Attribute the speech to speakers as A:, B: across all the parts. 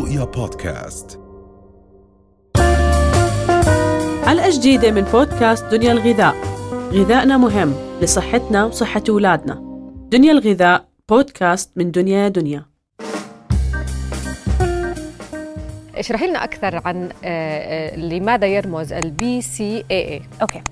A: رؤيا بودكاست.
B: حلقة جديدة من بودكاست دنيا الغذاء. غذائنا مهم لصحتنا وصحة أولادنا. دنيا الغذاء بودكاست من دنيا دنيا.
C: اشرحي لنا أكثر عن آه، آه، لماذا يرمز ال BCAA
D: okay.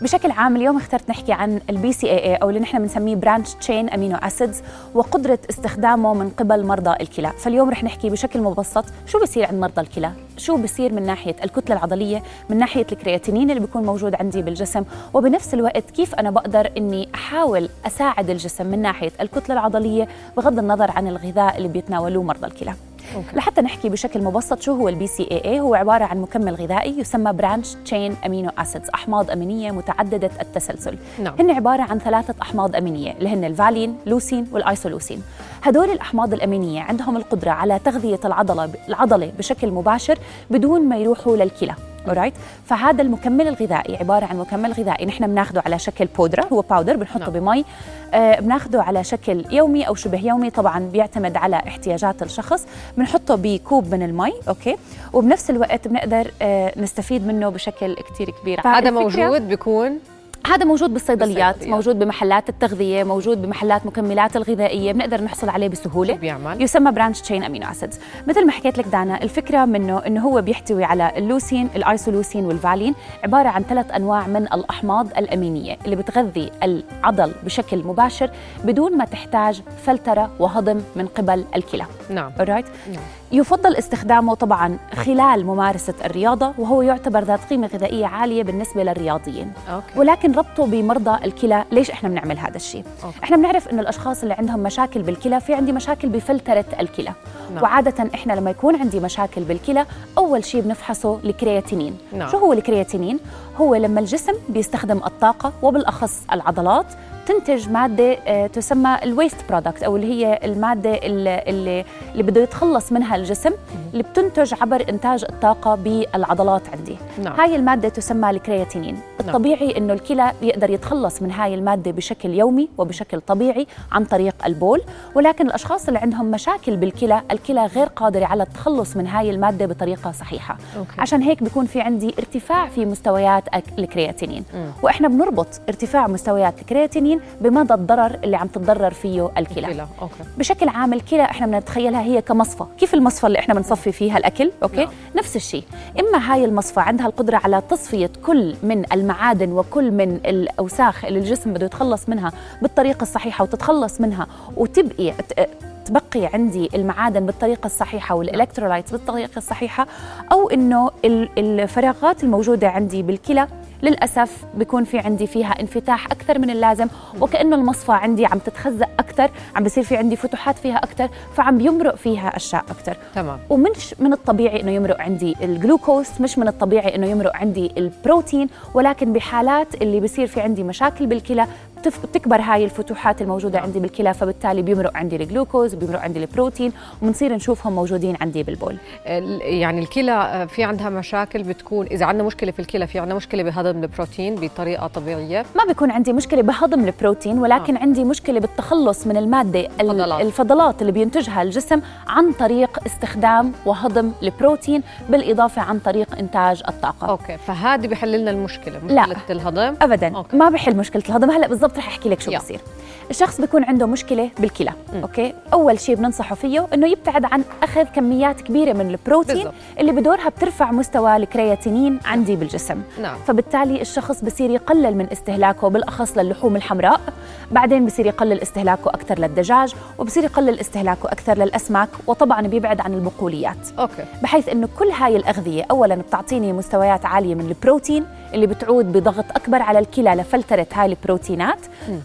D: بشكل عام اليوم اخترت نحكي عن ال BCAA أو اللي نحن بنسميه branched chain amino acids وقدرة استخدامه من قبل مرضى الكلى. فاليوم رح نحكي بشكل مبسط شو بصير عند مرضى الكلى؟ شو بصير من ناحية الكتلة العضلية؟ من ناحية الكرياتينين اللي بيكون موجود عندي بالجسم؟ وبنفس الوقت كيف أنا بقدر إني أحاول أساعد الجسم من ناحية الكتلة العضلية بغض النظر عن الغذاء اللي بيتناولوه مرضى الكلى؟ okay. لحتى نحكي بشكل مبسط شو هو ال BCAA هو عبارة عن مكمل غذائي يسمى branched chain amino acids أحماض أمينية متعددة التسلسل
C: نعم.
D: هن عبارة عن ثلاثة أحماض أمينية اللي هن ال valine leucine وال isoleucine هدول الأحماض الأمينية عندهم القدرة على تغذية العضلة العضلة بشكل مباشر بدون ما يروحوا للكلى alright فهذا المكمل الغذائي عبارة عن مكمل غذائي. نحن بناخذه على شكل بودره هو powder بنحطه
C: نعم.
D: بمي. آه بناخذه على شكل يومي أو شبه يومي. طبعا بيعتمد على احتياجات الشخص. بنحطه بكوب من المي. okay. وبنفس الوقت بنقدر آه نستفيد منه بشكل كتير كبير.
C: هذا موجود بيكون.
D: هذا موجود بالصيدليات
C: بالصيدليات.
D: موجود بمحلات التغذية موجود بمحلات مكملات الغذائية بنقدر نحصل عليه
C: بسهولة بيعمل؟
D: يسمى branched chain amino acids مثل ما حكيت لك دانا الفكرة منه إنه هو بيحتوي على اللوسين الأيسولوسين والفالين عبارة عن ثلاث أنواع من الأحماض الأمينية اللي بتغذي العضل بشكل مباشر بدون ما تحتاج فلترة وهضم من قبل الكلى
C: نعم
D: alright
C: نعم.
D: يفضل استخدامه طبعا خلال ممارسة الرياضة وهو يعتبر ذات قيمة غذائية عالية بالنسبة للرياضيين.
C: أوكي.
D: ولكن ربطه بمرضى الكلى ليش إحنا بنعمل هذا الشيء؟
C: أوكي.
D: إحنا بنعرف إنه الأشخاص اللي عندهم مشاكل بالكلى في عندي مشاكل بفلترة الكلى.
C: نعم.
D: وعادة إحنا لما يكون عندي مشاكل بالكلى أول شيء بنفحصه الكرياتينين
C: نعم.
D: شو هو الكرياتينين؟ هو لما الجسم بيستخدم الطاقة وبالأخص العضلات تنتج مادة آه، تسمى ال waste product أو اللي هي المادة اللي اللي, بده يتخلص منها الجسم اللي بتنتج عبر إنتاج الطاقة بالعضلات عندي.
C: نعم.
D: هاي المادة تسمى الكرياتينين. الطبيعي إنه الكلى يقدر يتخلص من هاي المادة بشكل يومي وبشكل طبيعي عن طريق البول ولكن الأشخاص اللي عندهم مشاكل بالكلى الكلى غير قادره على التخلص من هاي المادة بطريقة صحيحة.
C: أوكي.
D: عشان هيك بيكون في عندي ارتفاع في مستويات الكرياتينين. وإحنا بنربط ارتفاع مستويات الكرياتينين بمدى الضرر اللي عم تتضرر فيه الكلى.
C: كلا أوكي.
D: بشكل عام الكلى إحنا بنتخيلها هي كمصفى. كيف المصفى اللي إحنا بنصفي فيها الاكل أوكي؟
C: نعم.
D: نفس الشيء. إما هاي المصفى عندها القدرة على تصفية كل من المعادن وكل من الأوساخ اللي الجسم بده يتخلص منها بالطريقة الصحيحة وتتخلص منها وتبقي تبقي عندي المعادن بالطريقة الصحيحة والإلكترولايتس بالطريقة الصحيحة أو إنه ال- الفراغات الموجودة عندي بالكلى للأسف بيكون في عندي فيها انفتاح أكثر من اللازم وكأنه المصفى عندي عم تتخزق أكثر عم بصير في عندي فتوحات فيها أكثر فعم بيمرق فيها أشياء أكثر.
C: تمام.
D: ومش من الطبيعي إنه يمرق عندي الجلوكوز مش من الطبيعي إنه يمرق عندي البروتين ولكن بحالات اللي بصير في عندي مشاكل بالكلى بتكبر هاي الفتوحات الموجودة عندي بالكلى فبالتالي بيمرق عندي الجلوكوز بيمرق عندي البروتين وبنصير نشوفهم موجودين عندي بالبول
C: ال- يعني الكلى آه، في عندها مشاكل بتكون إذا عندنا مشكلة في الكلى في عندنا مشكلة بهضم البروتين بطريقة طبيعية
D: ما بيكون عندي مشكلة بهضم البروتين ولكن آه. عندي مشكلة بالتخلص من المادة ال-
C: الفضلات.
D: الفضلات اللي بينتجها الجسم عن طريق استخدام وهضم البروتين بالإضافة عن طريق إنتاج الطاقة
C: أوكي فهذه بحل لنا المشكلة
D: لا.
C: مشكلة الهضم
D: ابدا
C: أوكي.
D: ما بحل مشكلة الهضم هلأ بالضبط رح أحكي لك شو. بصير. الشخص بيكون عنده مشكلة بالكلى أوكي؟ أول شيء بننصحه فيه إنه يبتعد عن أخذ كميات كبيرة من البروتين
C: بالضبط.
D: اللي بدورها بترفع مستوى الكرياتينين عندي بالجسم.
C: نعم.
D: فبالتالي الشخص بصير يقلل من استهلاكه بالأخص للحوم الحمراء بعدين بصير يقلل استهلاكه أكثر للدجاج وبصير يقلل استهلاكه أكثر للأسماك وطبعا بيبعد عن البقوليات.
C: أوكي.
D: بحيث إنه كل هاي الأغذية اولا بتعطيني مستويات عالية من البروتين اللي بتعود بضغط أكبر على الكلى لفلترة هاي البروتينات.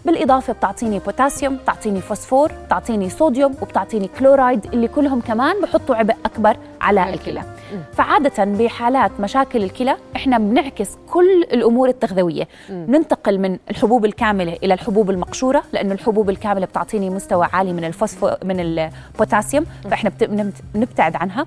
D: بالإضافة بتعطيني بوتاسيوم بتعطيني فوسفور بتعطيني صوديوم وبتعطيني كلورايد اللي كلهم كمان بحطوا عبء أكبر على الكلى. فعادة بحالات مشاكل الكلى إحنا بنعكس كل الأمور التغذوية. ننتقل من الحبوب الكاملة إلى الحبوب المقشورة لأنه الحبوب الكاملة بتعطيني مستوى عالي من الفوسفو من البوتاسيوم فإحنا بنبتعد عنها.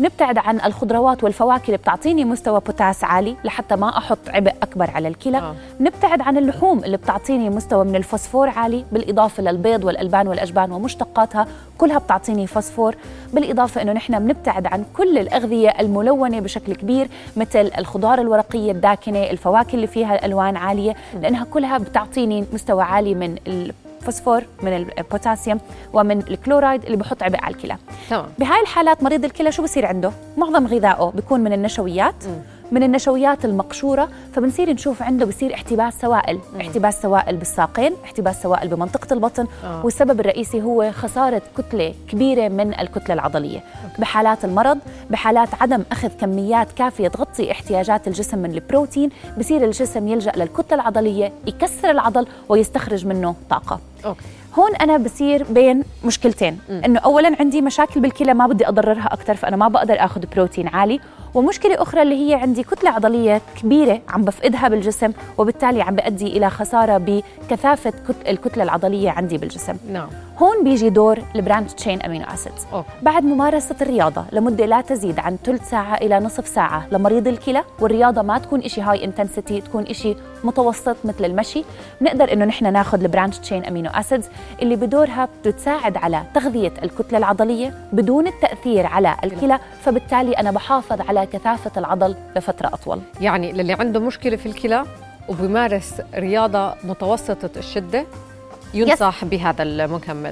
D: نبتعد عن الخضروات والفواكه اللي بتعطيني مستوى بوتاسيوم عالي لحتى ما أحط عبء أكبر على الكلى. آه. نبتعد عن اللحوم اللي بتعطيني مستوى من الفوسفور عالي بالإضافة للبيض والألبان والاجبان ومشتقاتها كلها بتعطيني فوسفور. بالإضافة إنه نحن بنبتعد عن كل الأغذية الملونة بشكل كبير مثل الخضار الورقية الداكنة الفواكه اللي فيها ألوان عالية لأنها كلها بتعطيني مستوى عالي من الفوسفور من البوتاسيوم ومن الكلورايد اللي بحط عبء على الكلى. تمام. بهاي الحالات مريض الكلى شو بصير عنده؟ معظم غذائه بيكون من النشويات. م. من النشويات المقشورة فبنصير نشوف عنده بصير احتباس سوائل مم. احتباس سوائل بالساقين احتباس سوائل بمنطقة البطن آه. والسبب الرئيسي هو خسارة كتلة كبيرة من الكتلة العضلية أوكي. بحالات المرض بحالات عدم أخذ كميات كافية تغطي احتياجات الجسم من البروتين بصير الجسم يلجأ للكتلة العضلية يكسر العضل ويستخرج منه طاقة أوكي. هون أنا بصير بين مشكلتين إنه اولا عندي مشاكل بالكلى ما بدي أضررها أكثر فأنا ما بقدر آخذ بروتين عالي ومشكلة أخرى اللي هي عندي كتلة عضلية كبيرة عم بفقدها بالجسم وبالتالي عم بأدي إلى خسارة بكثافة الكتلة العضلية عندي بالجسم. نعم. هون بيجي دور ال branched chain amino acids بعد ممارسة الرياضة لمدة لا تزيد عن ثلث ساعة إلى نصف ساعة لمريض الكلى والرياضة ما تكون شيء high intensity تكون شيء متوسط مثل المشي بنقدر إنه نحن ناخذ ال branched chain amino acids اللي بدورها بتساعد على تغذية الكتلة العضلية بدون التأثير على الكلى فبالتالي أنا بحافظ على كثافة العضل لفترة أطول
C: يعني للي عنده مشكلة في الكلى وبيمارس رياضة متوسطة الشدة ينصح yes. بهذا المكمل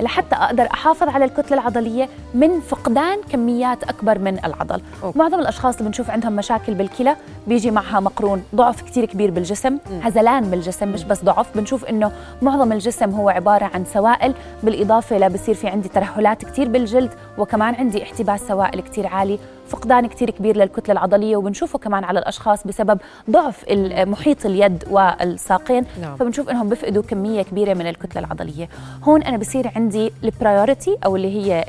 D: 100% لحتى أقدر أحافظ على الكتلة العضلية من فقدان كميات أكبر من العضل أوكي. معظم الأشخاص اللي بنشوف عندهم مشاكل بالكلى بيجي معها مقرون ضعف كثير كبير بالجسم. هزلان بالجسم مش بس ضعف بنشوف إنه معظم الجسم هو عبارة عن سوائل بالإضافة لبصير في عندي ترهلات كثير بالجلد وكمان عندي احتباس سوائل كثير عالي فقدان كثير كبير للكتلة العضلية وبنشوفه كمان على الأشخاص بسبب ضعف محيط اليد والساقين نعم. فبنشوف إنهم بيفقدوا كمية كبيرة من الكتلة العضلية هون أنا بصير عندي البرايورتي أو اللي هي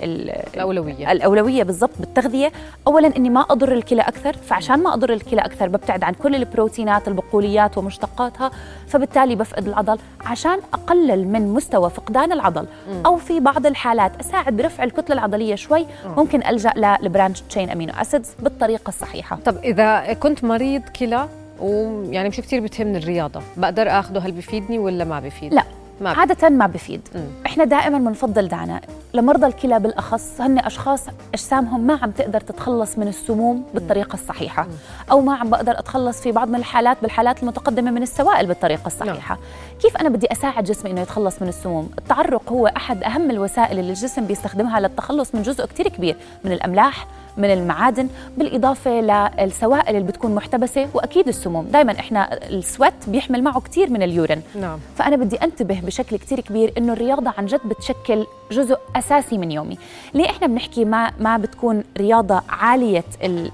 C: الأولوية
D: الأولوية بالضبط بالتغذية اولا إني ما أضر الكلى أكثر فعشان ما أضر الكلى أكثر ببتعد عن كل البروتينات البقوليات ومشتقاتها فبالتالي بفقد العضل عشان أقلل من مستوى فقدان العضل. أو في بعض الحالات أساعد برفع الكتلة العضلية شوي ممكن ألجأ لل branched chain amino acids بالطريقة الصحيحة.
C: طب إذا كنت مريض كلى ويعني مش كثير بتهمني الرياضة بقدر اخذه هل بيفيدني ولا ما بيفيد
D: لا. ما عادة ما بفيد م. إحنا دائما بنفضل دعنا لمرضى الكلى بالأخص هن أشخاص أجسامهم ما عم تقدر تتخلص من السموم بالطريقة الصحيحة م. أو ما عم بقدر أتخلص في بعض من الحالات بالحالات المتقدمة من السوائل بالطريقة الصحيحة نعم. كيف أنا بدي أساعد جسمي إنه يتخلص من السموم التعرق هو أحد أهم الوسائل اللي الجسم بيستخدمها للتخلص من جزء كثير كبير من الأملاح من المعادن بالإضافة للسوائل اللي بتكون محتبسة وأكيد السموم. دائما إحنا السويت بيحمل معه كثير من اليورين. نعم. فأنا بدي أنتبه بشكل كثير كبير إنه الرياضة عن جد بتشكل جزء أساسي من يومي. ليه إحنا بنحكي ما, ما بتكون رياضة عالية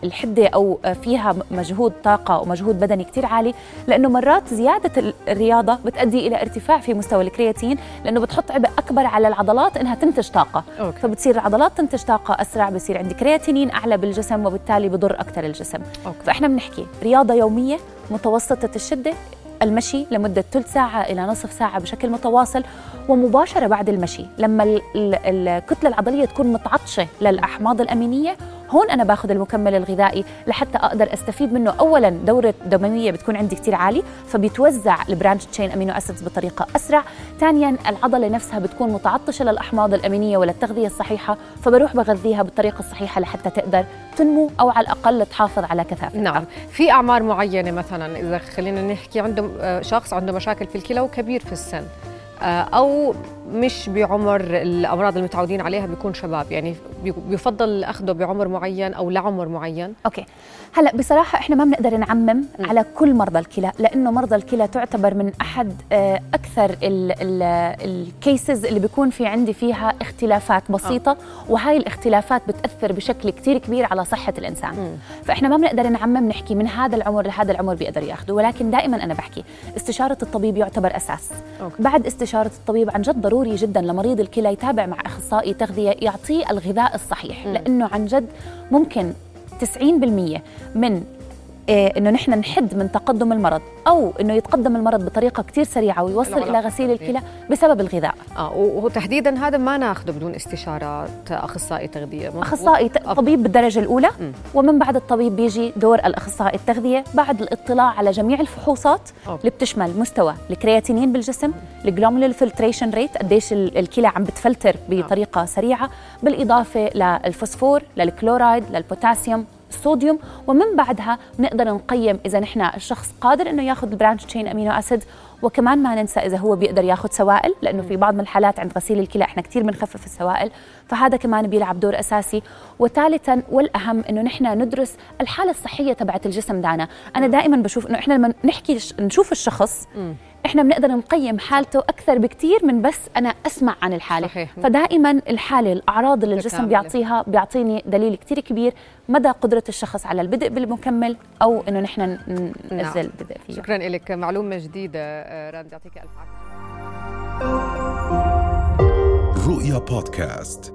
D: الحدة أو فيها مجهود طاقة ومجهود بدني كثير عالي؟ لأنه مرات زيادة الرياضة بتؤدي إلى ارتفاع في مستوى الكرياتينين لأنه بتحط عبء أكبر على العضلات إنها تنتج طاقة. أوكي. فبتصير العضلات تنتج طاقة أسرع بصير عندي كرياتينين أعلى بالجسم وبالتالي بضر أكثر الجسم أوكي. فإحنا بنحكي رياضة يومية متوسطة الشدة المشي لمدة ثلث ساعة إلى نصف ساعة بشكل متواصل ومباشرة بعد المشي لما الكتلة العضلية تكون متعطشة للأحماض الأمينية هون أنا باخذ المكمل الغذائي لحتى أقدر أستفيد منه. اولا دورة دمويه بتكون عندي كثير عالي فبيتوزع البرانش تشين أمينو أسيدز بطريقة أسرع. ثانيا العضلة نفسها بتكون متعطشة للأحماض الأمينية وللتغذية الصحيحة فبروح بغذيها بالطريقة الصحيحة لحتى تقدر تنمو أو على الأقل تحافظ على كثافتها
C: نعم. في أعمار معينة مثلا إذا خلينا نحكي عنده آه، شخص عنده مشاكل في الكلى وكبير في السن آه، أو مش بعمر الأمراض المتعودين عليها بيكون شباب يعني بيفضل اخذه بعمر معين أو لعمر معين
D: أوكي هلأ بصراحة إحنا ما بنقدر نعمم م. على كل مرضى الكلى لأنه مرضى الكلى تعتبر من أحد آه، أكثر ال cases اللي بيكون في عندي فيها اختلافات بسيطة أوه. وهاي الاختلافات بتأثر بشكل كثير كبير على صحة الإنسان م. فإحنا ما بنقدر نعمم نحكي من هذا العمر لهذا العمر بيقدر ياخذه ولكن دائما أنا بحكي استشارة الطبيب يعتبر أساس أوكي. بعد استشارة الطبيب عن جد ضروري جدا لمريض الكلى يتابع مع أخصائي تغذية يعطيه الغذاء الصحيح. لأنه عن جد ممكن 90% من إنه نحن نحد من تقدم المرض أو إنه يتقدم المرض بطريقة كثير سريعة ويوصل إلى غسيل الكلى بسبب الغذاء
C: آه وتحديدا هذا ما ناخذه بدون استشاره أخصائي تغذية
D: أخصائي طبيب بالدرجة الأولى م. ومن بعد الطبيب بيجي دور الأخصائي التغذية بعد الاطلاع على جميع الفحوصات أوه. اللي بتشمل مستوى الكرياتينين بالجسم ال glomerular filtration rate قديش الكلى عم بتفلتر بطريقة أوه. سريعة بالإضافة للفوسفور للكلورايد للبوتاسيوم الصوديوم ومن بعدها بنقدر نقيم إذا نحن الشخص قادر إنه ياخذ ال branched chain amino acid. وكمان ما ننسى إذا هو بيقدر ياخذ سوائل لأنه في بعض من الحالات عند غسيل الكلى إحنا كثير بنخفف السوائل. فهذا كمان بيلعب دور أساسي. وثالثا والأهم إنه نحن ندرس الحالة الصحية تبعت الجسم دانا. أنا دائما بشوف إنه إحنا لما نحكي نشوف الشخص إحنا بنقدر نقيم حالته أكثر بكثير من بس أنا أسمع عن الحالة. صحيح. فدائما الحالة الأعراض اللي الجسم بيعطيها بيعطيني دليل كثير كبير مدى قدرة الشخص على البدء بالمكمل أو إنه نحن ننزل نعم. بدء فيه.
C: شكرا لك. معلومة جديدة آه، راند يعطيك ألف عافية.
A: رؤيا بودكاست.